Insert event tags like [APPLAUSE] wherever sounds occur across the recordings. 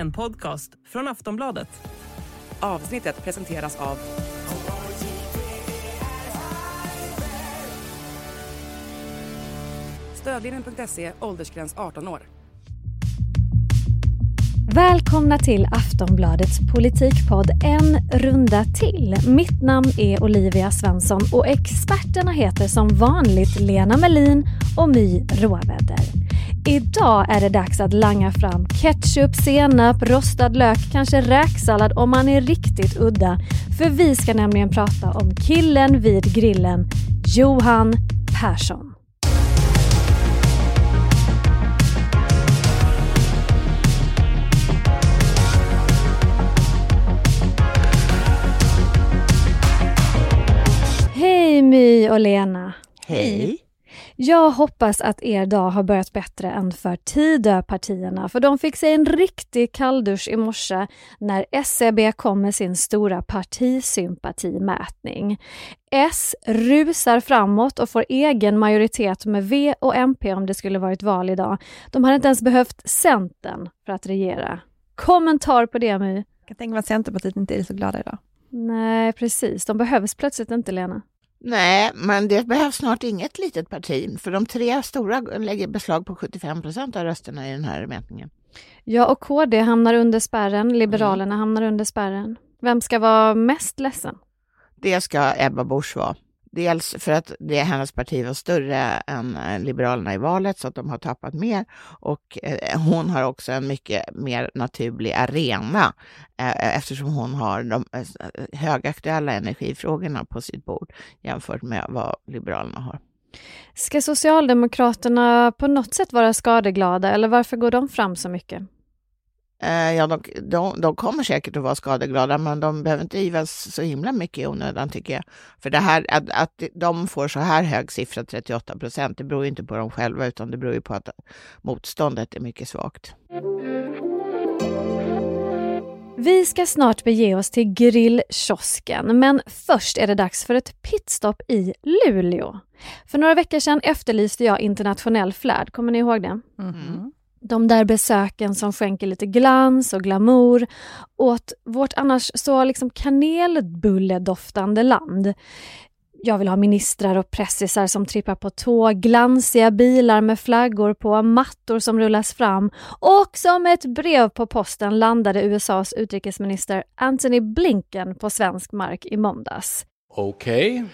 en podcast från Aftonbladet. Avsnittet presenteras av Stödlinjen.se, åldersgräns 18 år. Välkomna till Aftonbladets politikpodd En runda till. Mitt namn är Olivia Svensson och experterna heter som vanligt Lena Melin och My Råväder. Idag är det dags att langa fram ketchup, senap, rostad lök, kanske räksallad om man är riktigt udda. För vi ska nämligen prata om killen vid grillen, Johan Persson. Hej My och Lena! Hej! Jag hoppas att er dag har börjat bättre än för Tidöpartierna för de fick sig en riktig kalldusch i morse när SCB kom med sin stora partisympatimätning. S rusar framåt och får egen majoritet med V och MP om det skulle varit val idag. De hade inte ens behövt Centern för att regera. Kommentar på det My? Jag tänka mig att Centerpartiet inte är så glada idag. Nej, precis. De behövs plötsligt inte, Lena. Nej, men det behövs snart inget litet parti, för de tre stora lägger beslag på 75 procent av rösterna i den här mätningen. Ja, och KD hamnar under spärren, Liberalerna mm. hamnar under spärren. Vem ska vara mest ledsen? Det ska Ebba Busch vara. Dels för att det, hennes parti var större än eh, Liberalerna i valet så att de har tappat mer och eh, hon har också en mycket mer naturlig arena eh, eh eftersom hon har de eh, högaktuella energifrågorna på sitt bord jämfört med vad Liberalerna har. Ska Socialdemokraterna på något sätt vara skadeglada eller varför går de fram så mycket? Eh, ja, de, de, de, kommer säkert att vara skadeglada, men de behöver inte ivas så himla mycket i onödan tycker jag. För det här, att, att de får så här hög siffra, 38 procent, det beror inte på dem själva, utan det beror ju på att motståndet är mycket svagt. Vi ska snart bege oss till grillkiosken, men först är det dags för ett pitstop i Luleå. För några veckor sedan efterlyste jag internationell flärd, kommer ni ihåg det? Mm. De där besöken som skänker lite glans och glamour åt vårt annars så liksom kanelbulledoftande land. Jag vill ha ministrar och pressisar som trippar på tåg, glansiga bilar med flaggor på, mattor som rullas fram och som ett brev på posten landade USAs utrikesminister Antony Blinken på svensk mark i måndags. Okej, okay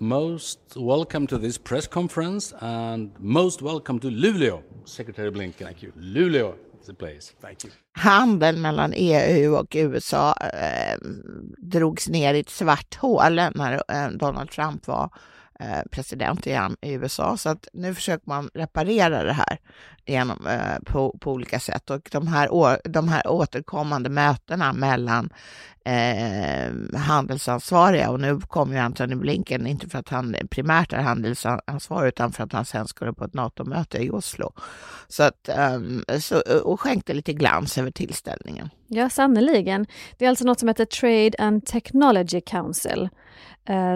most welcome to this press conference and most welcome to Luleå. Secretary Blinken, thank you. Luleå is the place. Thank you. Handeln mellan EU och USA eh, drogs ner i ett svart hål när eh, Donald Trump var Eh, president i USA. Så att nu försöker man reparera det här genom, eh, på, på olika sätt. Och de här, de här återkommande mötena mellan eh, handelsansvariga och nu kommer ju Antony Blinken, inte för att han primärt är handelsansvarig utan för att han sen skulle på ett NATO-möte i Oslo. Så att, ehm, så, och skänkte lite glans över tillställningen. Ja, sannerligen. Det är alltså något som heter Trade and Technology Council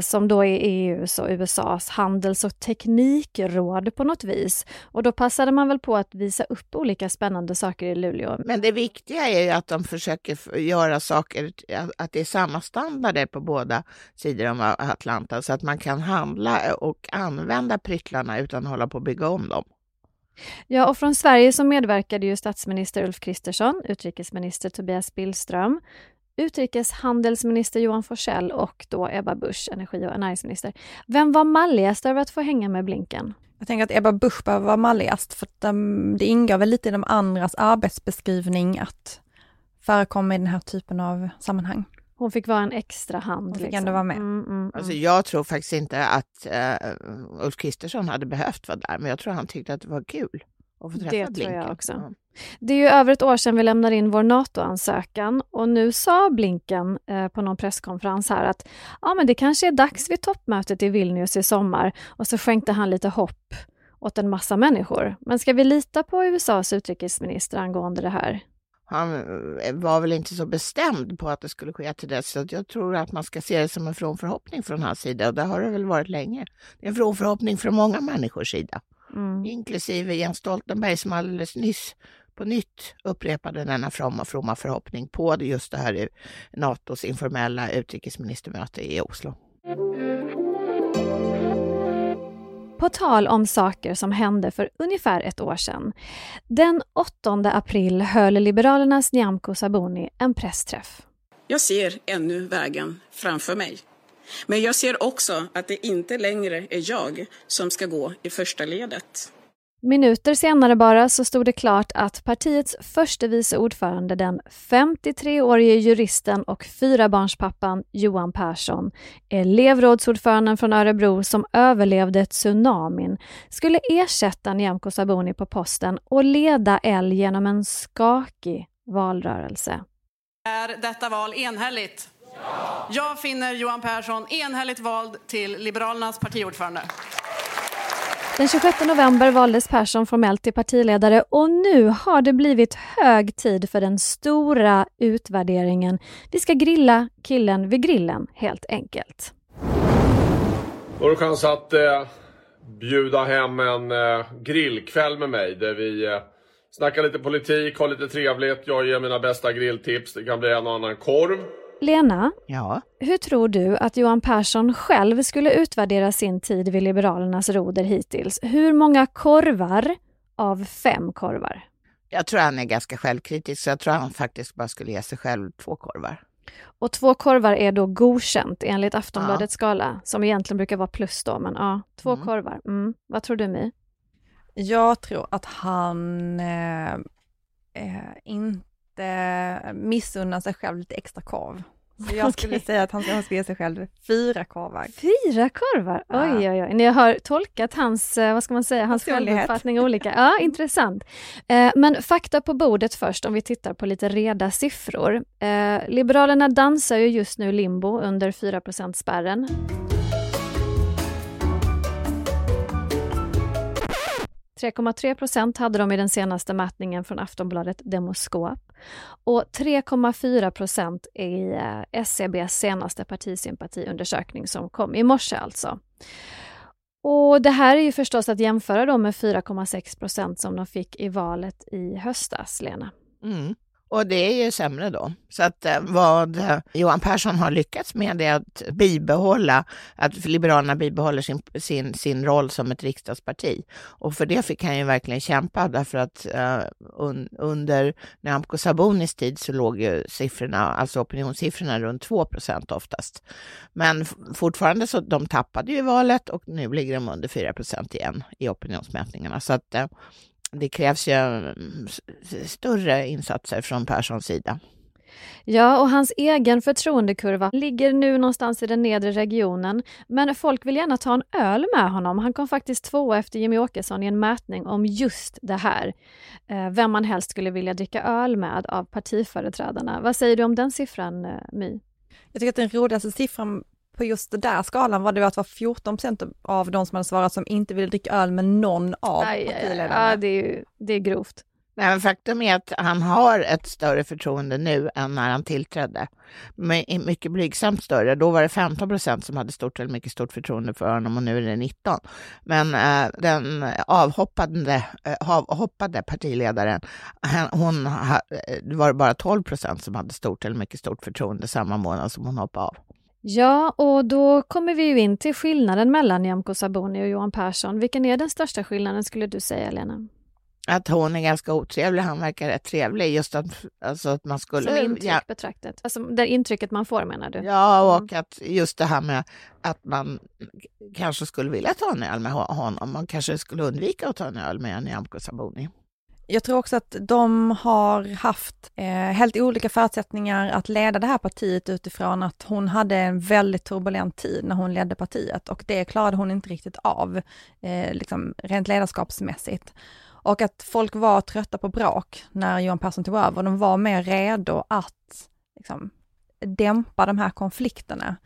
som då är EUs och USAs handels och teknikråd på något vis. Och då passade man väl på att visa upp olika spännande saker i Luleå. Men det viktiga är ju att de försöker göra saker, att det är samma standarder på båda sidor om Atlanten så att man kan handla och använda pryttlarna utan att hålla på att bygga om dem. Ja, och från Sverige så medverkade ju statsminister Ulf Kristersson, utrikesminister Tobias Billström, utrikeshandelsminister Johan Forsell och då Ebba Busch, energi och näringsminister. Vem var malligast över att få hänga med Blinken? Jag tänker att Ebba Busch behöver vara malligast för de, det ingår väl lite i de andras arbetsbeskrivning att förekomma i den här typen av sammanhang. Hon fick vara en extra hand. Hon fick liksom. ändå vara med. Mm, mm, mm. Alltså, jag tror faktiskt inte att uh, Ulf Kristersson hade behövt vara där, men jag tror han tyckte att det var kul att få träffa det Blinken. Tror jag också. Mm. Det är ju över ett år sedan vi lämnade in vår NATO-ansökan och nu sa Blinken eh, på någon presskonferens här att ja, men det kanske är dags vid toppmötet i Vilnius i sommar och så skänkte han lite hopp åt en massa människor. Men ska vi lita på USAs utrikesminister angående det här? Han eh, var väl inte så bestämd på att det skulle ske till dess, så jag tror att man ska se det som en from förhoppning från hans sida och det har det väl varit länge. Det är en from förhoppning från många människors sida, mm. inklusive Jens Stoltenberg som alldeles nyss på nytt upprepade denna fromma, fromma förhoppning på just det här NATOs informella utrikesministermöte i Oslo. På tal om saker som hände för ungefär ett år sedan. Den 8 april höll Liberalernas Nyamko Sabuni en pressträff. Jag ser ännu vägen framför mig. Men jag ser också att det inte längre är jag som ska gå i första ledet. Minuter senare bara så stod det klart att partiets förste vice ordförande, den 53-årige juristen och fyrabarnspappan Johan Persson, elevrådsordföranden från Örebro som överlevde tsunamin, skulle ersätta Nyamko Sabuni på posten och leda L genom en skakig valrörelse. Är detta val enhälligt? Ja! Jag finner Johan Persson enhälligt vald till Liberalernas partiordförande. Den 26 november valdes Persson formellt till partiledare och nu har det blivit hög tid för den stora utvärderingen. Vi ska grilla killen vid grillen helt enkelt. Då har du chans att eh, bjuda hem en eh, grillkväll med mig där vi eh, snackar lite politik, har lite trevligt. Jag ger mina bästa grilltips. Det kan bli en och annan korv. Lena, ja. hur tror du att Johan Persson själv skulle utvärdera sin tid vid Liberalernas roder hittills? Hur många korvar av fem korvar? Jag tror han är ganska självkritisk, så jag tror han faktiskt bara skulle ge sig själv två korvar. Och två korvar är då godkänt enligt Aftonbladets ja. skala, som egentligen brukar vara plus då, men ja, två mm. korvar. Mm. Vad tror du My? Jag tror att han eh, eh, inte missunnar sig själv lite extra korv. Så [LAUGHS] jag skulle okay. säga att han ska, ge sig själv fyra korvar. Fyra korvar? Oj, oj, oj. Ni har tolkat hans, eh, vad ska man säga, hans självuppfattning olika. Ja, [LAUGHS] intressant. Eh, men fakta på bordet först om vi tittar på lite reda siffror. Eh, Liberalerna dansar ju just nu limbo under 4% spärren. 3,3 procent hade de i den senaste mätningen från Aftonbladet Demoskop och 3,4 procent i eh, SCBs senaste partisympatiundersökning som kom i morse alltså. Och det här är ju förstås att jämföra då med 4,6 procent som de fick i valet i höstas, Lena. Mm. Och det är ju sämre då. Så att eh, vad eh, Johan Persson har lyckats med är att bibehålla, att Liberalerna bibehåller sin, sin, sin roll som ett riksdagsparti. Och för det fick han ju verkligen kämpa därför att uh, un, under Nyamko Sabunis tid så låg ju siffrorna, alltså opinionssiffrorna runt 2 procent oftast. Men fortfarande så de tappade ju valet och nu ligger de under 4 procent igen i opinionsmätningarna. Så att uh, det krävs ju mm, större insatser från Perssons sida. Ja, och hans egen förtroendekurva ligger nu någonstans i den nedre regionen. Men folk vill gärna ta en öl med honom. Han kom faktiskt tvåa efter Jimmy Åkesson i en mätning om just det här. Eh, vem man helst skulle vilja dricka öl med av partiföreträdarna. Vad säger du om den siffran, eh, My? Jag tycker att den roligaste siffran på just den där skalan var det att det var 14 procent av de som hade svarat som inte ville dricka öl med någon av partiledarna. Ja, det är, ju, det är grovt. Nej, men faktum är att han har ett större förtroende nu än när han tillträdde. mycket blygsamt större. Då var det 15 procent som hade stort eller mycket stort förtroende för honom och nu är det 19. Men äh, den avhoppade, äh, avhoppade partiledaren, hon ha, det var bara 12 procent som hade stort eller mycket stort förtroende samma månad som hon hoppade av. Ja, och då kommer vi ju in till skillnaden mellan Nyamko Sabuni och Johan Persson. Vilken är den största skillnaden skulle du säga, Lena? Att hon är ganska otrevlig, han verkar rätt trevlig. Just att, alltså att man skulle... Som intryck ja. betraktat? Alltså det intrycket man får menar du? Ja, och mm. att just det här med att man kanske skulle vilja ta en öl med honom. Man kanske skulle undvika att ta en öl med Nyamko Sabuni. Jag tror också att de har haft eh, helt olika förutsättningar att leda det här partiet utifrån att hon hade en väldigt turbulent tid när hon ledde partiet och det klarade hon inte riktigt av, eh, liksom rent ledarskapsmässigt. Och att folk var trötta på bråk när Johan Persson tog över, de var mer redo att liksom, dämpa de här konflikterna.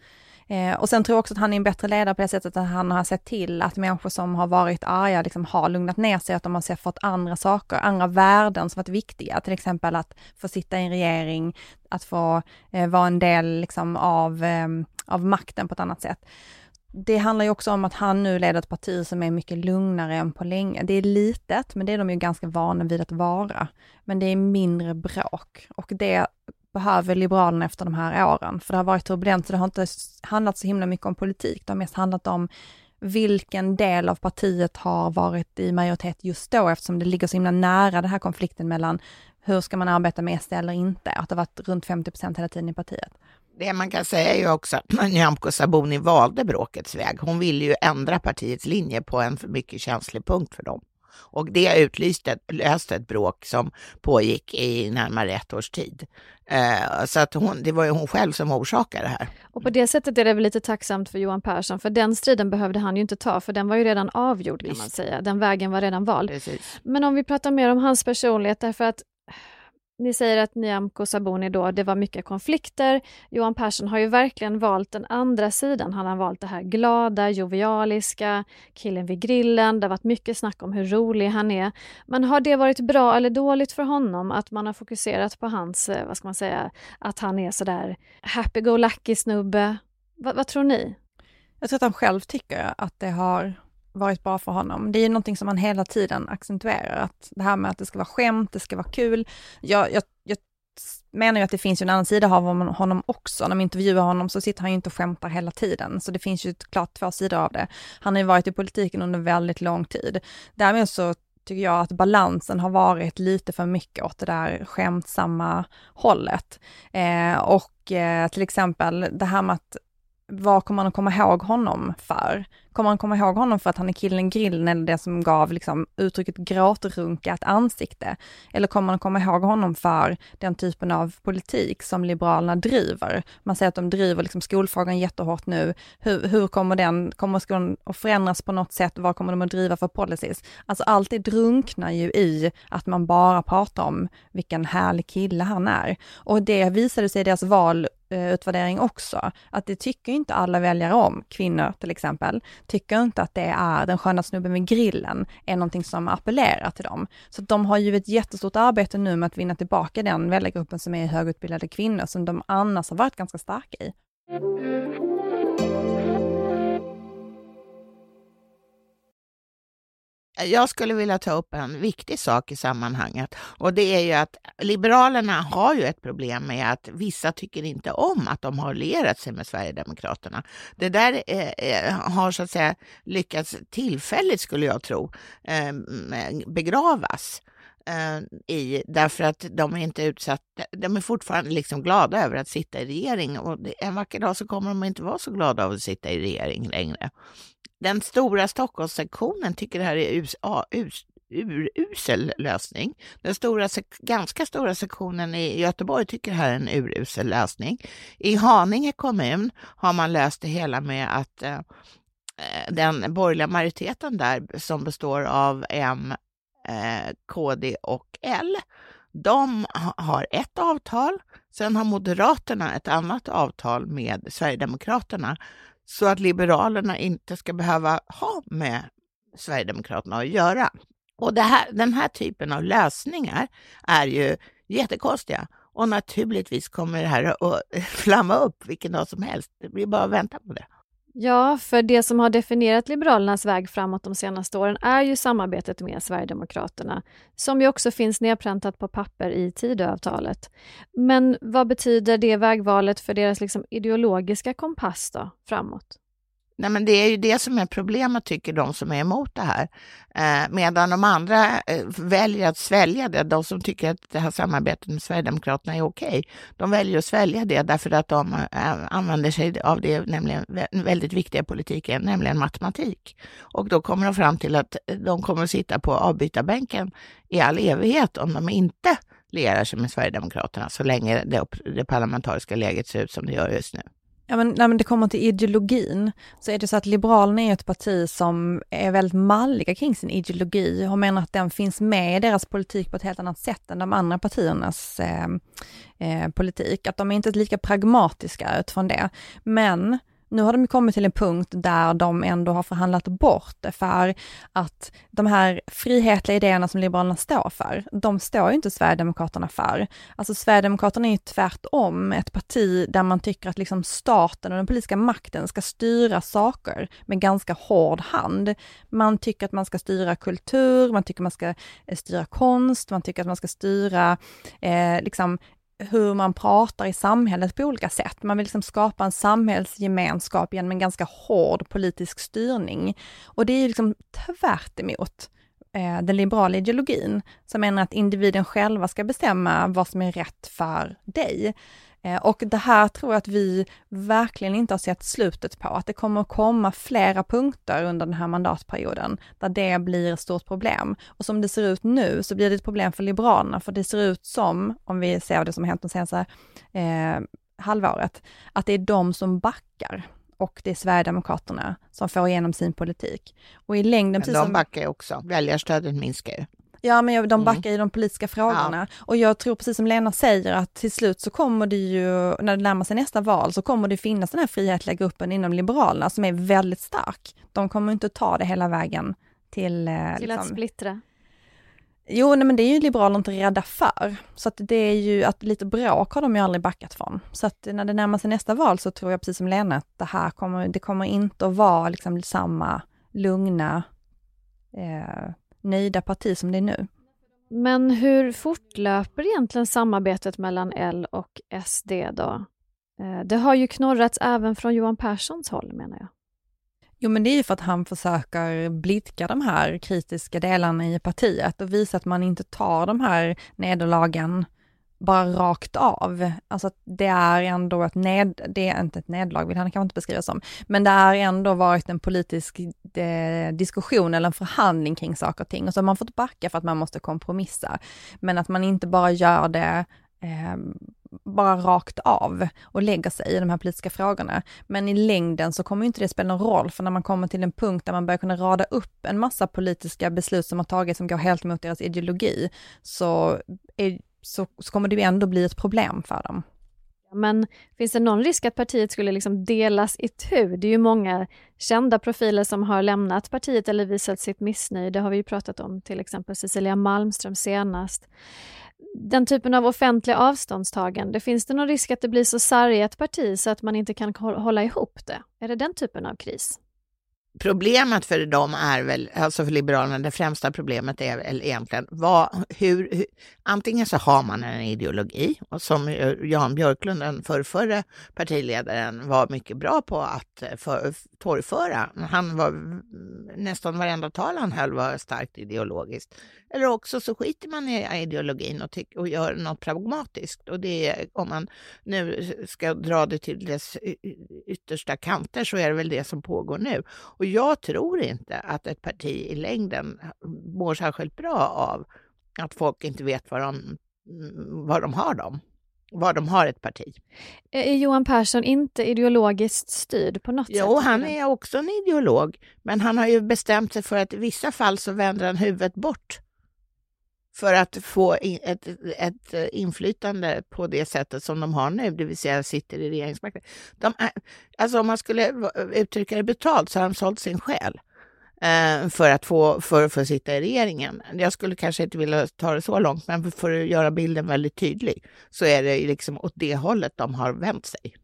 Eh, och sen tror jag också att han är en bättre ledare på det sättet att han har sett till att människor som har varit arga liksom har lugnat ner sig, att de har fått andra saker, andra värden som varit viktiga, till exempel att få sitta i en regering, att få eh, vara en del liksom av, eh, av makten på ett annat sätt. det handlar ju också om att han nu leder ett parti som är mycket lugnare än på länge. Det är litet, men det är de ju ganska vana vid att vara. Men det är mindre bråk och det behöver Liberalerna efter de här åren, för det har varit turbulent, så det har inte handlat så himla mycket om politik, det har mest handlat om vilken del av partiet har varit i majoritet just då, eftersom det ligger så himla nära den här konflikten mellan hur ska man arbeta med SD eller inte, att det har varit runt 50 procent hela tiden i partiet. Det man kan säga är ju också att [CLEARS THROAT] Nyamko Sabuni valde bråkets väg. Hon ville ju ändra partiets linje på en mycket känslig punkt för dem. Och det utlyste löste ett bråk som pågick i närmare ett års tid. Eh, så att hon, det var ju hon själv som orsakade det här. Och på det sättet är det väl lite tacksamt för Johan Persson, för den striden behövde han ju inte ta, för den var ju redan avgjord kan man säga. Den vägen var redan vald. Precis. Men om vi pratar mer om hans personlighet, därför att ni säger att Nyamko Sabuni då, det var mycket konflikter. Johan Persson har ju verkligen valt den andra sidan. Han har valt det här glada, jovialiska, killen vid grillen. Det har varit mycket snack om hur rolig han är. Men har det varit bra eller dåligt för honom att man har fokuserat på hans, eh, vad ska man säga, att han är sådär happy-go-lucky snubbe? Va, vad tror ni? Jag tror att han själv tycker att det har varit bra för honom. Det är ju någonting som han hela tiden accentuerar, att det här med att det ska vara skämt, det ska vara kul. Jag, jag, jag menar ju att det finns ju en annan sida av honom också. När man intervjuar honom så sitter han ju inte och skämtar hela tiden, så det finns ju klart två sidor av det. Han har ju varit i politiken under väldigt lång tid. Därmed så tycker jag att balansen har varit lite för mycket åt det där skämtsamma hållet. Eh, och eh, till exempel det här med att vad kommer man att komma ihåg honom för? Kommer man komma ihåg honom för att han är killen grillen eller det som gav liksom uttrycket gråtrunka ett ansikte? Eller kommer man att komma ihåg honom för den typen av politik som Liberalerna driver? Man säger att de driver liksom skolfrågan jättehårt nu. Hur, hur kommer den, kommer skolan att förändras på något sätt? Vad kommer de att driva för policies? Alltså allt det drunknar ju i att man bara pratar om vilken härlig kille han är. Och det visade sig i deras val utvärdering också, att det tycker inte alla väljare om, kvinnor till exempel tycker inte att det är den sköna snubben med grillen är någonting som appellerar till dem. Så de har ju ett jättestort arbete nu med att vinna tillbaka den väljargruppen som är högutbildade kvinnor som de annars har varit ganska starka i. Jag skulle vilja ta upp en viktig sak i sammanhanget och det är ju att Liberalerna har ju ett problem med att vissa tycker inte om att de har lierat sig med Sverigedemokraterna. Det där eh, eh har så att säga lyckats tillfälligt, skulle jag tro, eh, begravas eh, i, därför att de är inte utsatta, de är fortfarande liksom glada över att sitta i regering och en vacker dag så kommer de inte vara så glada av att sitta i regering längre. Den stora Stockholmssektionen tycker det här är us, us, urusel lösning. Den stora, ganska stora sektionen i Göteborg tycker det här är en urusel lösning. I Haninge kommun har man löst det hela med att eh, eh den borgerliga majoriteten där som består av M, eh, KD och L, de har ett avtal. Sen har Moderaterna ett annat avtal med Sverigedemokraterna så att Liberalerna inte ska behöva ha med Sverigedemokraterna att göra. Och här, den här typen av lösningar är ju jättekonstiga och naturligtvis kommer det här att [LAUGHS] flamma upp vilken dag som helst. Det blir bara att vänta på det. Ja, för det som har definierat Liberalernas väg framåt de senaste åren är ju samarbetet med Sverigedemokraterna, som ju också finns nedpräntat på papper i Tidöavtalet. Men vad betyder det vägvalet för deras liksom ideologiska kompass då, framåt? Nej, men det är ju det som är problemet, tycker de som är emot det här. Eh, medan de andra eh, väljer att svälja det, de som tycker att det här samarbetet med Sverigedemokraterna är okej, okay, de väljer att svälja det därför att de eh, använder sig av det nämligen väldigt viktiga politiken, nämligen matematik. Och då kommer de fram till att de kommer att sitta på avbytarbänken i all evighet om de inte lierar sig med Sverigedemokraterna så länge det, det parlamentariska läget ser ut som det gör just nu. Ja, men när det kommer till ideologin så är det så att Liberalerna är ett parti som är väldigt malliga kring sin ideologi och menar att den finns med i deras politik på ett helt annat sätt än de andra partiernas eh, eh, politik. Att de är inte lika pragmatiska utifrån det. Men nu har de kommit till en punkt där de ändå har förhandlat bort det för att de här frihetliga idéerna som Liberalerna står för, de står ju inte Sverigedemokraterna för. Alltså Sverigedemokraterna är ju tvärtom ett parti där man tycker att liksom staten och den politiska makten ska styra saker med ganska hård hand. Man tycker att man ska styra kultur, man tycker man ska eh, styra konst, man tycker att man ska styra eh, liksom hur man pratar i samhället på olika sätt. Man vill liksom skapa en samhällsgemenskap genom en ganska hård politisk styrning. Och det är ju liksom tvärt emot eh, den liberala ideologin, som menar att individen själva ska bestämma vad som är rätt för dig. Eh, och det här tror jag att vi verkligen inte har sett slutet på, att det kommer att komma flera punkter under den här mandatperioden där det blir ett stort problem. Och som det ser ut nu så blir det ett problem för Liberalerna, för det ser ut som, om vi ser det som har hänt de senaste eh, halvåret, att det är de som backar och det är Sverigedemokraterna som får igenom sin politik. Och i längden... Men de backar ju också, väljarstödet minskar ju. Ja, men de mm. backar mm. i de politiska frågorna. Ja. Och jag tror precis som Lena säger att till slut så kommer det ju, när det närmar sig nästa val, så kommer det finnas den här frihetliga gruppen inom Liberalerna som är väldigt stark. De kommer inte ta det hela vägen till... Eh, till liksom, att splittra. Jo, nej, men det är ju Liberalerna inte rädda för. Så att det är ju att lite bråk har de ju aldrig backat från. Så att när det närmar sig nästa val så tror jag precis som Lena att det här kommer, det kommer inte att vara liksom samma lugna eh, nöjda parti som det är nu. Men hur fortlöper egentligen samarbetet mellan L och SD då? Eh, det har ju knorrats även från Johan Perssons håll menar jag. Jo, men det är ju för att han försöker blidka de här kritiska delarna i partiet och visa att man inte tar de här nederlagen bara rakt av. Alltså det är ändå ett ned, det är inte ett nederlag, vill han kanske inte beskriva som, men det har ändå varit en politisk de, diskussion eller en förhandling kring saker och ting och så har man fått backa för att man måste kompromissa. Men att man inte bara gör det eh, bara rakt av och lägger sig i de här politiska frågorna. Men i längden så kommer inte det spela någon roll, för när man kommer till en punkt där man börjar kunna rada upp en massa politiska beslut som har tagits som går helt emot deras ideologi, så är så, så kommer det ju ändå bli ett problem för dem. Men finns det någon risk att partiet skulle liksom delas i tu? Det är ju många kända profiler som har lämnat partiet eller visat sitt missnöje. Det har vi ju pratat om, till exempel Cecilia Malmström senast. Den typen av offentliga avståndstagande, finns det någon risk att det blir så sargat parti så att man inte kan hålla ihop det? Är det den typen av kris? Problemet för dem är väl, alltså för Liberalerna, det främsta problemet är väl egentligen vad, hur, hur antingen så har man en ideologi och som Jan Björklund, den förrförre partiledaren, var mycket bra på att eh, för, torgföra. Han var mm, nästan varenda tal han höll var starkt ideologiskt. Eller också så skiter man i ideologin och, tyck, och gör något pragmatiskt. Och det är, om man nu ska dra det till dess yttersta kanter så är det väl det som pågår nu. Och jag tror inte att ett parti i längden mår särskilt bra av att folk inte vet var de, var de har dem var de har ett parti. Är Johan Persson inte ideologiskt styrd på något jo, sätt? Jo, han är också en ideolog, men han har ju bestämt sig för att i vissa fall så vänder han huvudet bort för att få ett, ett eh, inflytande på det sättet som de har nu, det vill säga sitter i regeringsmakten. De är, alltså om man skulle uttrycka det betalt så har de sålt sin själ eh, för att få för, för att sitta i regeringen. Jag skulle kanske inte vilja ta det så långt, men för att göra bilden väldigt tydlig så är det liksom åt det hållet de har vänt sig.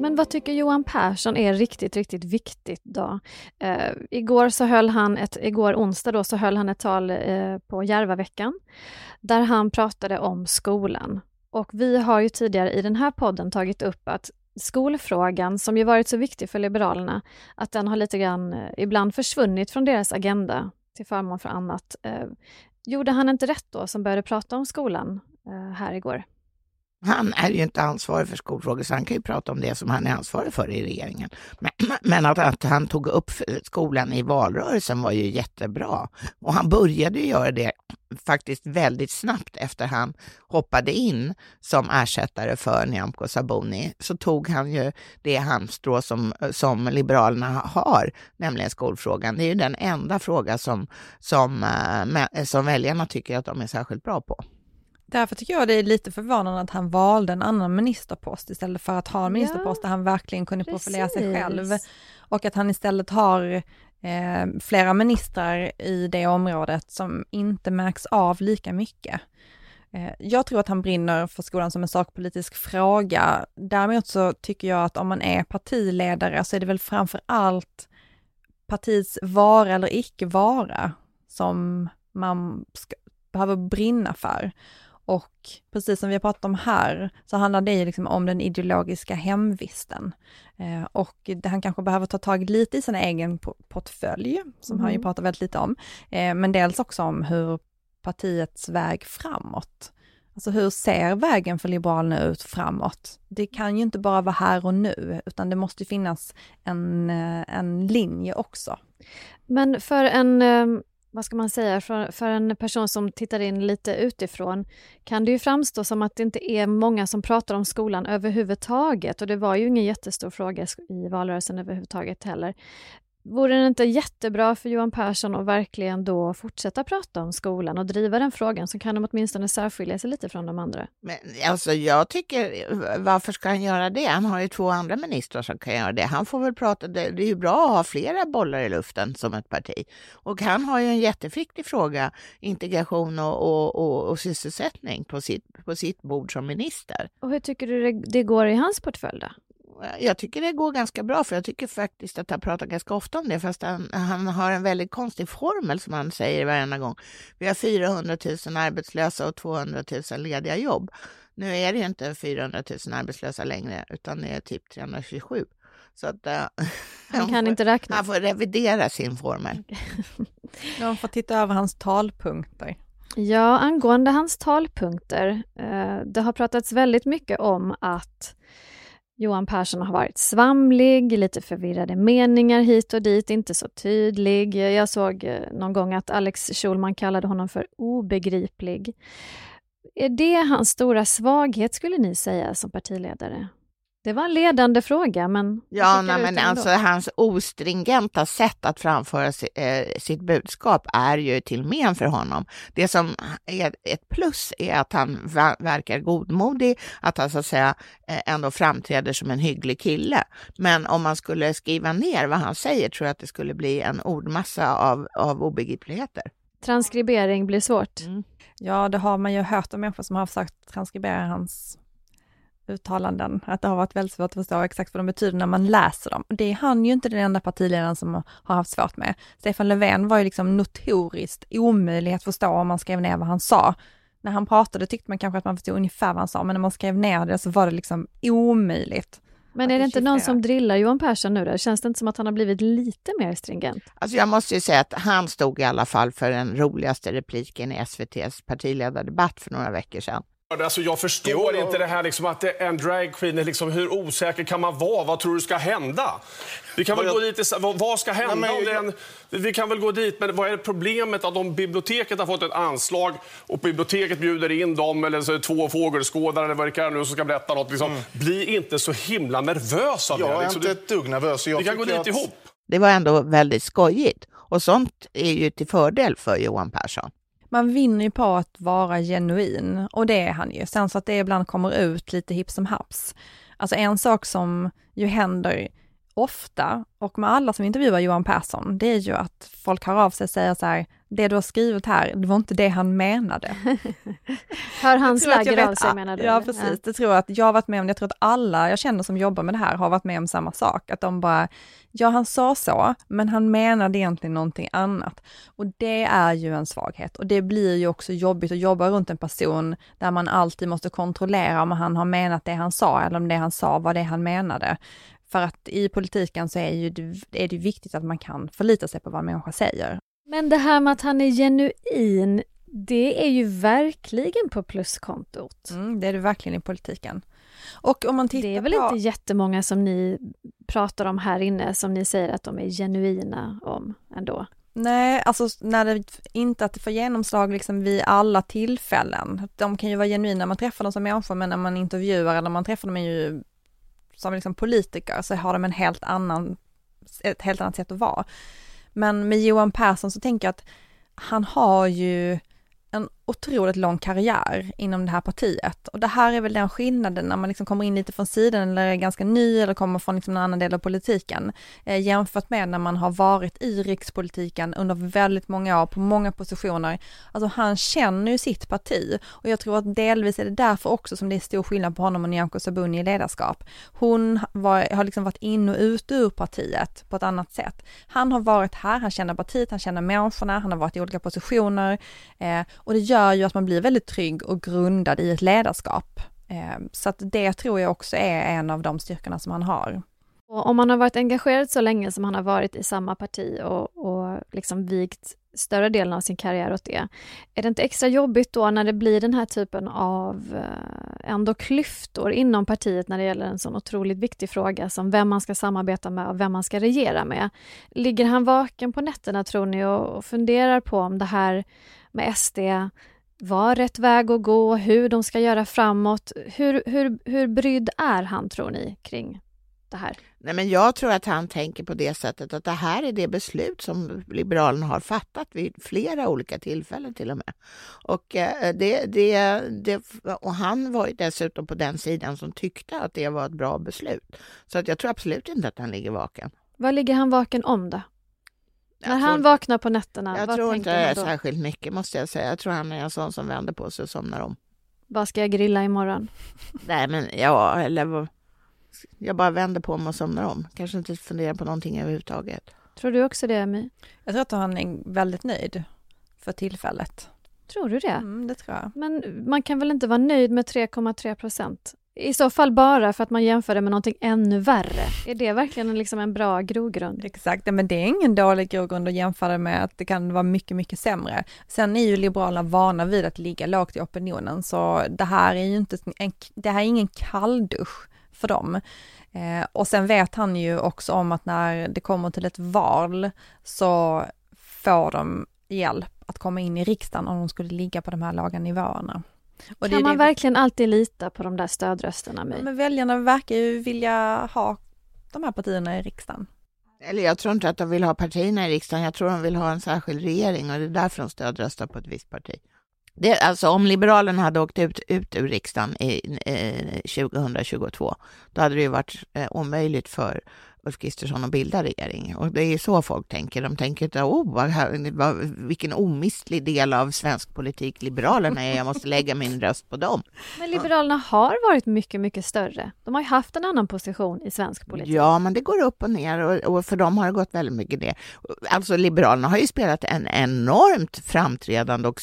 Men vad tycker Johan Persson är riktigt, riktigt viktigt då? Eh, igår så höll han ett, igår onsdag då så höll han ett tal eh, på Järvaveckan där han pratade om skolan. Och vi har ju tidigare i den här podden tagit upp att skolfrågan, som ju varit så viktig för Liberalerna, att den har lite grann eh, ibland försvunnit från deras agenda till förmån för annat. Eh, gjorde han inte rätt då som började prata om skolan eh, här igår? Han är ju inte ansvarig för skolfrågor så han kan ju prata om det som han är ansvarig för i regeringen. Men, men att, att, han tog upp skolan i valrörelsen var ju jättebra. Och han började göra det faktiskt väldigt snabbt efter han hoppade in som ersättare för Nyamko Sabuni. Så tog han ju det halmstrå som, som Liberalerna har, nämligen skolfrågan. Det är ju den enda fråga som, som, eh, som väljarna tycker att de är särskilt bra på. Därför tycker jag det är lite förvånande att han valde en annan ministerpost istället för att ha en ministerpost ja, där han verkligen kunde precis. profilera sig själv. Och att han istället har eh, flera ministrar i det området som inte märks av lika mycket. Eh, jag tror att han brinner för skolan som en sakpolitisk fråga. Däremot så tycker jag att om man är partiledare så är det väl framför allt partiets vara eller icke vara som man ska, behöver brinna för. Och precis som vi har pratat om här, så handlar det ju liksom om den ideologiska hemvisten. Eh, och han kanske behöver ta tag lite i sin egen portfölj, som mm. han ju mm. pratar väldigt lite om, eh, men dels också om hur partiets väg framåt. Alltså hur ser vägen för Liberalerna ut framåt? Det kan ju inte bara vara här och nu, utan det måste finnas en, eh, en linje också. Men för en, eh, vad ska man säga, för, för en person som tittar in lite utifrån kan det ju framstå som att det inte är många som pratar om skolan överhuvudtaget och det var ju ingen jättestor fråga i valrörelsen överhuvudtaget heller. Vore det inte jättebra för Johan Persson att verkligen då fortsätta prata om skolan och driva den frågan så kan de åtminstone särskilja sig lite från de andra? Men alltså jag tycker, varför ska han göra det? Han har ju två andra ministrar som kan göra det. Han får väl prata, det är ju bra att ha flera bollar i luften som ett parti. Och han har ju en jätteviktig fråga, integration och, och, och, och sysselsättning på sitt, på sitt bord som minister. Och hur tycker du det, det går i hans portfölj då? Jag tycker det går ganska bra, för jag tycker faktiskt att han pratar ganska ofta om det, fast han, han har en väldigt konstig formel som han säger varenda gång. Vi har 400 000 arbetslösa och 200 000 lediga jobb. Nu är det ju inte 400 000 arbetslösa längre, utan det är typ 327. Så att, uh, han kan får, inte räkna. Han får revidera sin formel. [LAUGHS] Man får titta över hans talpunkter. Ja, angående hans talpunkter. Eh, det har pratats väldigt mycket om att Johan Persson har varit svamlig, lite förvirrade meningar hit och dit, inte så tydlig. Jag såg eh, någon gång att Alex Schulman kallade honom för obegriplig. Är det hans stora svaghet skulle ni säga som partiledare? Det var en ledande fråga, men... Ja, nej, men alltså hans ostringenta sätt att framföra eh, sitt budskap är ju till men för honom. Det som är ett plus är att han verkar godmodig, att han så att säga eh, ändå framträder som en hygglig kille. Men om man skulle skriva ner vad han säger tror jag att det skulle bli en ordmassa av, av obegripligheter. Transkribering blir svårt. Mm. Ja, det har man ju hört om människor som har försökt transkribera hans uttalanden, att det har varit väldigt svårt att förstå exakt vad de betyder när man läser dem. Det är han ju inte den enda partiledaren som har haft svårt med. Stefan Löfven var ju liksom notoriskt omöjlig att förstå om man skrev ner vad han sa. När han pratade tyckte man kanske att man förstod ungefär vad han sa, men när man skrev ner det så var det liksom omöjligt. Men är det inte någon som drillar Johan Persson nu då? Känns det inte som att han har blivit lite mer stringent? Alltså jag måste ju säga att han stod i alla fall för den roligaste repliken i SVTs partiledardebatt för några veckor sedan. Alltså jag förstår jo, inte det här liksom att det är en dragqueen, liksom, hur osäker kan man vara? Vad tror du ska hända? Vi kan väl jag... gå dit, vad, vad ska hända Nej, om det en, Vi kan väl gå dit, men vad är problemet att om biblioteket har fått ett anslag och biblioteket bjuder in dem eller så två fågelskådare eller vad det kan nu som ska berätta något. Liksom, mm. Bli inte så himla nervös av jag det. Jag är liksom. inte ett dugg nervös. vi kan gå dit att... ihop. Det var ändå väldigt skojigt och sånt är ju till fördel för Johan Persson man vinner ju på att vara genuin och det är han ju. Sen så att det ibland kommer ut lite hipp som haps. Alltså en sak som ju händer ofta och med alla som intervjuar Johan Persson, det är ju att folk hör av sig och säger så här, det du har skrivit här, det var inte det han menade. [LAUGHS] hör han slagger av sig menar du? Ja precis, ja. det tror jag att jag har varit med om, jag tror att alla jag känner som jobbar med det här har varit med om samma sak, att de bara, ja han sa så, men han menade egentligen någonting annat. Och det är ju en svaghet och det blir ju också jobbigt att jobba runt en person där man alltid måste kontrollera om han har menat det han sa eller om det han sa var det han menade. För att i politiken så är, ju, är det viktigt att man kan förlita sig på vad en människa säger. Men det här med att han är genuin, det är ju verkligen på pluskontot. Mm, det är det verkligen i politiken. Och om man tittar det är väl på... inte jättemånga som ni pratar om här inne som ni säger att de är genuina om ändå? Nej, alltså när det inte att det får genomslag liksom vid alla tillfällen. De kan ju vara genuina när man träffar dem som människor men när man intervjuar eller man träffar dem är ju som liksom politiker så har de en helt annan, ett helt annat sätt att vara. Men med Johan Persson så tänker jag att han har ju en otroligt lång karriär inom det här partiet. Och det här är väl den skillnaden när man liksom kommer in lite från sidan eller är ganska ny eller kommer från liksom en annan del av politiken. Eh, jämfört med när man har varit i rikspolitiken under väldigt många år på många positioner. Alltså han känner ju sitt parti och jag tror att delvis är det därför också som det är stor skillnad på honom och Nyamko Sabuni i ledarskap. Hon var, har liksom varit in och ut ur partiet på ett annat sätt. Han har varit här, han känner partiet, han känner människorna, han har varit i olika positioner eh, och det gör ju att man blir väldigt trygg och grundad i ett ledarskap. Ehm, så att det tror jag också är en av de styrkorna som han har. Och om man har varit engagerad så länge som han har varit i samma parti och, och liksom vigt större delen av sin karriär åt det. Är det inte extra jobbigt då när det blir den här typen av eh, ändå klyftor inom partiet när det gäller en sån otroligt viktig fråga som vem man ska samarbeta med och vem man ska regera med? Ligger han vaken på nätterna tror ni och funderar på om det här med SD var rätt väg att gå, hur de ska göra framåt? Hur, hur, hur brydd är han tror ni kring det här? Nej, men jag tror att han tänker på det sättet att det här är det beslut som Liberalerna har fattat vid flera olika tillfällen till och med. Och, eh, det, det, det, och han var ju dessutom på den sidan som tyckte att det var ett bra beslut. Så att jag tror absolut inte att han ligger vaken. Vad ligger han vaken om då? När han vaknar på nätterna, Jag vad tror tänker inte han då? särskilt mycket måste jag säga. Jag tror han är en sån som vänder på sig och somnar om. Vad ska jag grilla imorgon? Nej men ja, eller jag bara vänder på mig och somnar om. Kanske inte funderar på någonting överhuvudtaget. Tror du också det, My? Jag tror att han är väldigt nöjd för tillfället. Tror du det? Mm, det tror jag. Men man kan väl inte vara nöjd med 3,3 procent? I så fall bara för att man jämför det med någonting ännu värre. Är det verkligen liksom en bra grogrund? Exakt, men det är ingen dålig grogrund att jämföra med att det kan vara mycket, mycket sämre. Sen är ju Liberalerna vana vid att ligga lågt i opinionen, så det här är ju inte en, det här är ingen kalldusch för dem. Eh, och sen vet han ju också om att när det kommer till ett val så får de hjälp att komma in i riksdagen om de skulle ligga på de här låga nivåerna. Och det är kan man det- verkligen alltid lita på de där stödrösterna, My? Men väljarna verkar ju vilja ha de här partierna i riksdagen. Eller jag tror inte att de vill ha partierna i riksdagen. Jag tror de vill ha en särskild regering och det är därför de stödröstar på ett visst parti. Det, alltså om Liberalerna hade åkt ut, ut ur riksdagen i, eh, 2022, då hade det ju varit eh, omöjligt för Ulf Kristersson att bilda regering. Och det är så folk tänker. De tänker inte, oh, vad, vad, vilken omistlig del av svensk politik Liberalerna är, jag måste lägga min röst på dem. Men Liberalerna har varit mycket, mycket större. De har ju haft en annan position i svensk politik. Ja, men det går upp och ner och, och för dem har det gått väldigt mycket ner. Alltså Liberalerna har ju spelat en enormt framträdande och,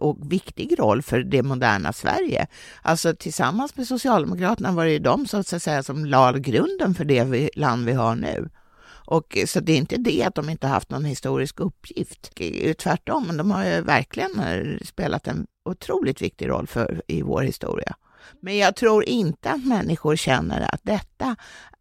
och viktig roll för det moderna Sverige. Alltså tillsammans med Socialdemokraterna var det ju de som, så att säga, som la grunden för det land vi vi har nu. Och, så det är inte det att de inte haft någon historisk uppgift. Det är Tvärtom, men de har ju verkligen eh, spelat en otroligt viktig roll för, i vår historia. Men jag tror inte att människor känner att detta,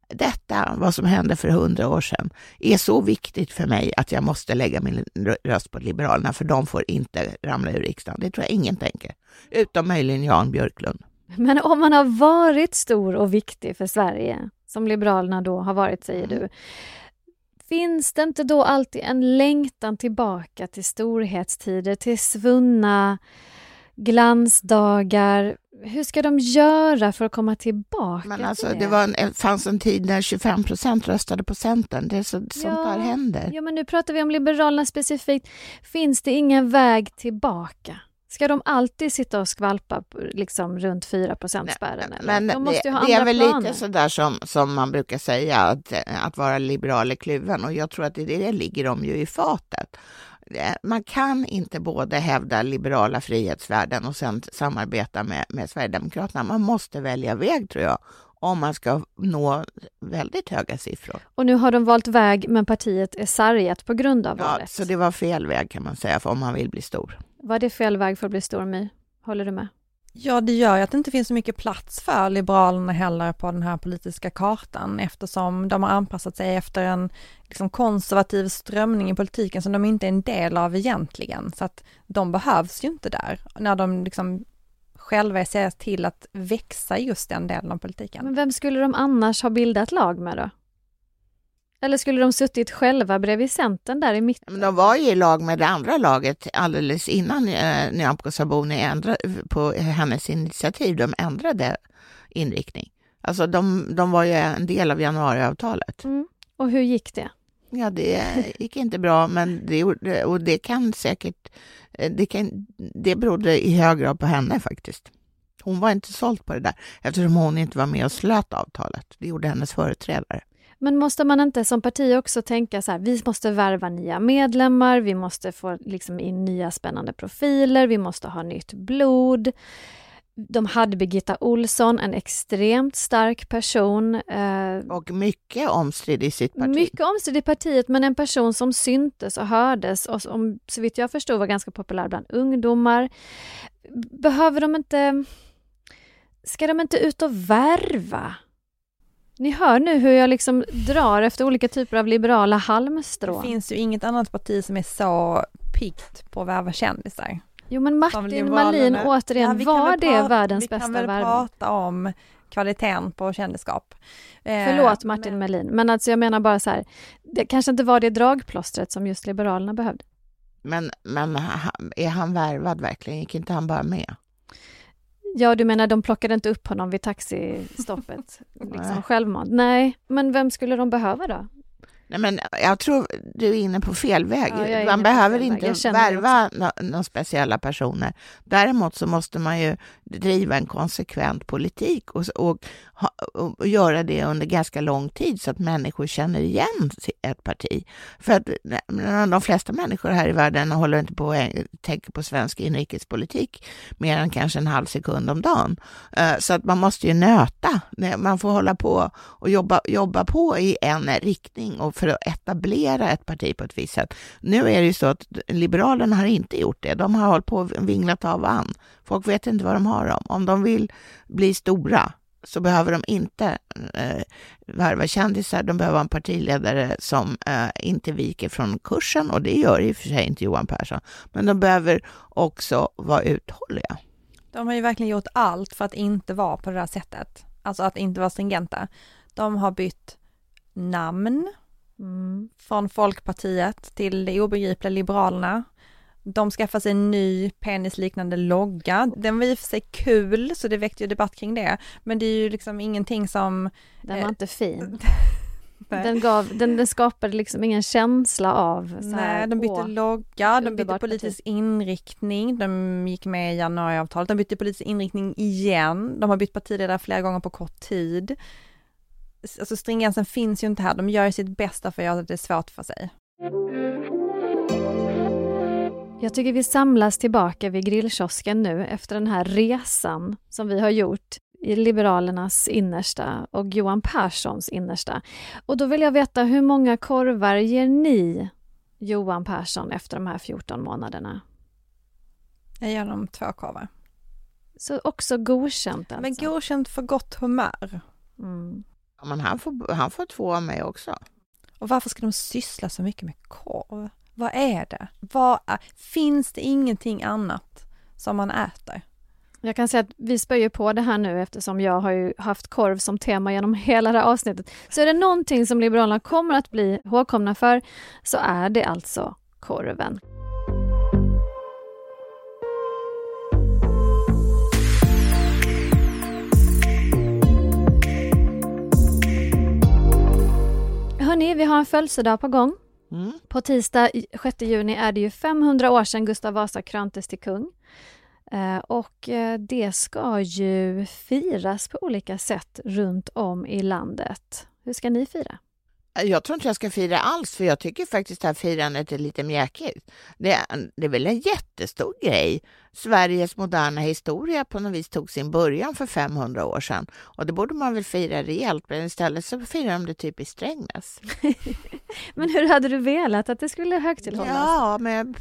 detta, vad som hände för hundra år sedan, är så viktigt för mig att jag måste lägga min röst på Liberalerna, för de får inte ramla ur riksdagen. Det tror jag ingen tänker. Utom möjligen Jan Björklund. Men om man har varit stor och viktig för Sverige, som Liberalerna då har varit, säger du, finns det inte då alltid en längtan tillbaka till storhetstider, till svunna glansdagar? Hur ska de göra för att komma tillbaka Men till alltså, det? det var en, fanns en tid när 25 procent röstade på Centern. Det är så, sånt där händer. Ja, men nu pratar vi om Liberalerna specifikt. Finns det ingen väg tillbaka? Ska de alltid sitta och skvalpa liksom runt 4 spärren eller? Men de det, det är väl planer. lite sådär som, som man brukar säga, att, att vara liberal är kluven. Och jag tror att det, det ligger de ju i fatet. Man kan inte både hävda liberala frihetsvärden och sen samarbeta med, med Sverigedemokraterna. Man måste välja väg, tror jag, om man ska nå väldigt höga siffror. Och nu har de valt väg, men partiet är sargat på grund av Ja, valet. så det var fel väg kan man säga, om man vill bli stor. Var det fel väg för att bli stor, My? Håller du med? Ja, det gör ju att det inte finns så mycket plats för Liberalerna heller på den här politiska kartan eftersom de har anpassat sig efter en liksom, konservativ strömning i politiken som de inte är en del av egentligen. Så att de behövs ju inte där när de liksom själva ser till att växa just den delen av politiken. Men vem skulle de annars ha bildat lag med då? Eller skulle de suttit själva bredvid Centern där i mitten? Men de var ju i lag med det andra laget alldeles innan eh, Nyamko Sabuni ändrade, på hennes initiativ, de ändrade inriktning. Alltså de, de var ju en del av januariavtalet. Mm. Och hur gick det? Ja, det gick inte bra, men det, och det kan säkert... eh, Det, kan, det berodde i hög grad på henne faktiskt. Hon var inte såld på det där eftersom hon inte var med och slöt avtalet. Det gjorde hennes företrädare. Men måste man inte som parti också tänka så här, vi måste värva nya medlemmar, vi måste få liksom in nya spännande profiler, vi måste ha nytt blod. De hade Birgitta Olsson, en extremt stark person. Eh, Och mycket omstridd i sitt parti. mycket omstridd i partiet, men en person som syntes och hördes och som så vitt jag förstod var ganska populär bland ungdomar. Behöver de inte... Ska de inte ut och värva? Ni hör nu hur jag liksom drar efter olika typer av liberala Det halmstrån. finns ju inget annat parti som är så piggt på att värva kändisar. Jo men Martin. Malin återigen, Ja, var det prata- världens Vi kan bästa väl värvning? prata om kvaliteten på kändisskap. Eh, Förlåt Martin men- Melin, men alltså jag menar bara så här, det kanske inte var det dragplåstret som just Liberalerna behövde. Men, men är han värvad verkligen? Gick inte han bara med? Ja, du menar de plockade inte upp honom vid taxistoppet [LAUGHS] liksom självmant? Nej, men vem skulle de behöva då? Nej, men jag tror du är inne på fel väg. Ja, man behöver inte värva nå- några speciella personer. Däremot så måste man ju driva en konsekvent politik och, och, och, och göra det under ganska lång tid så att människor känner igen ett parti. För att de flesta människor här i världen håller inte på att tänka på svensk inrikespolitik mer än kanske en halv sekund om dagen. Så att man måste ju nöta. Man får hålla på och jobba, jobba på i en riktning och för att etablera ett parti på ett visst sätt. Nu är det ju så att Liberalerna har inte gjort det. De har hållit på och vinglat av an. Folk vet inte vad de har dem. Om de vill bli stora så behöver de inte eh, värva kändisar. De behöver en partiledare som eh, inte viker från kursen och det gör i och för sig inte Johan Persson. Men de behöver också vara uthålliga. De har ju verkligen gjort allt för att inte vara på det där sättet. Alltså att inte vara stringenta. De har bytt namn Mm. från Folkpartiet till det obegripliga Liberalerna. De skaffar sig en ny penisliknande logga. Den var i och för sig kul, så det väckte ju debatt kring det. Men det är ju liksom ingenting som... Den Eh, var inte fin. [LAUGHS] Den, gav, den, den skapade liksom ingen känsla av så här, Nej, de bytte åh, logga, de bytte politisk inriktning, de gick med i januariavtalet, de bytte politisk inriktning igen, de har bytt partiledare flera gånger på kort tid. Alltså stringensen finns ju inte här, de gör sitt bästa för att göra det svårt för sig. Jag tycker vi samlas tillbaka vid grillkiosken nu efter den här resan som vi har gjort i Liberalernas innersta och Johan Perssons innersta. Och då vill jag veta hur många korvar ger ni Johan Persson efter de här 14 månaderna? Jag ger dem två korvar. Så också godkänt alltså? Men godkänt för gott humör. Mm. Ja, Men han får, han får två av mig också. Och varför ska de syssla så mycket med korv? Vad är det? Vad är, finns det ingenting annat som man äter? Jag kan säga att vi spär ju på det här nu eftersom jag har ju haft korv som tema genom hela det här avsnittet. Så är det någonting som Liberalerna kommer att bli ihågkomna för så är det alltså korven. Hörni, vi har en födelsedag på gång. Mm. På tisdag i- 6 juni är det ju 500 år sedan Gustav Vasa kröntes till kung. Eh, Och eh, det ska ju firas på olika sätt runt om i landet. Hur ska ni fira? Jag tror inte jag ska fira alls, för jag tycker faktiskt det här firandet är lite mjäkigt. Det är, det är väl en jättestor grej. Sveriges moderna historia på något vis tog sin början för 500 år sedan. Och det borde man väl fira rejält, men istället så firar de det typ i Strängnäs. [LAUGHS] Men hur hade du velat att det skulle högtidlighållas? Ja, med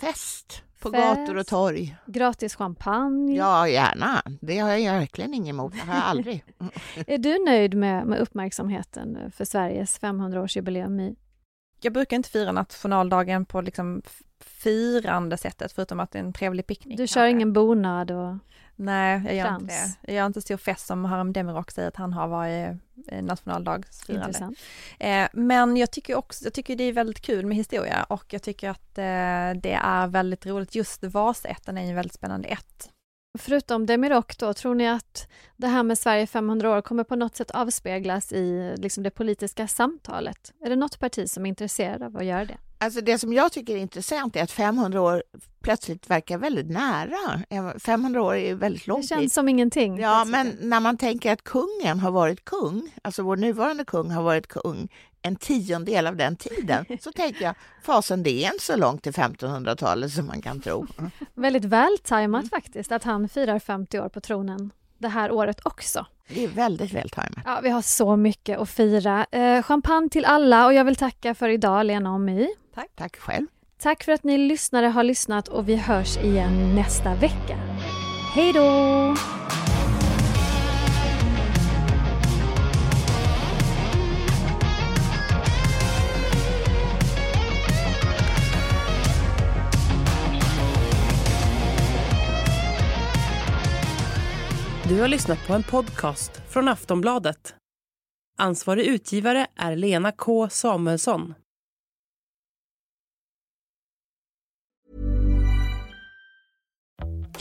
fest på Fest. gator och torg. Gratis champagne? Ja, gärna. Det har jag verkligen inget emot. Det har jag aldrig. [LAUGHS] Är du nöjd med, med uppmärksamheten för Sveriges 500-årsjubileum i Jag brukar inte fira nationaldagen på liksom firande sättet, förutom att det är en trevlig picknick. Du kör kanske. ingen bonad och... Nej, jag gör Frans. inte det. Jag gör inte stor fest som Haram Demirok säger att han har varit eh, nationaldagsfirande. Intressant. Eh, men jag tycker också, jag tycker det är väldigt kul med historia och jag tycker att eh, det är väldigt roligt. Just Vasätten är en väldigt spännande ett. Förutom Demirok då, tror ni att det här med Sverige 500 år kommer på något sätt avspeglas i liksom det politiska samtalet? Är det något parti som är intresserad av att göra det? Alltså det som jag tycker är intressant är att 500 år plötsligt verkar väldigt nära. Ja, 500 år är väldigt lång Det känns tid. som ingenting. Ja, men när man tänker att kungen har varit kung, alltså vår nuvarande kung har varit kung en tiondel av den tiden, [LAUGHS] så tänker jag, fasen det är inte så långt till 1500-talet som man kan tro. [LAUGHS] Väldigt vältajmat Mm. faktiskt att han firar 50 år på tronen det här året också. Det är väldigt vältajmat. Ja, vi har så mycket att fira. Eh, champagne till alla och jag vill tacka för idag, Lena och My. Tack själv. Tack för att ni lyssnare har lyssnat och vi hörs igen nästa vecka. Hej då! Du har lyssnat på en podcast från Aftonbladet. Ansvarig utgivare är Lena K Samuelsson.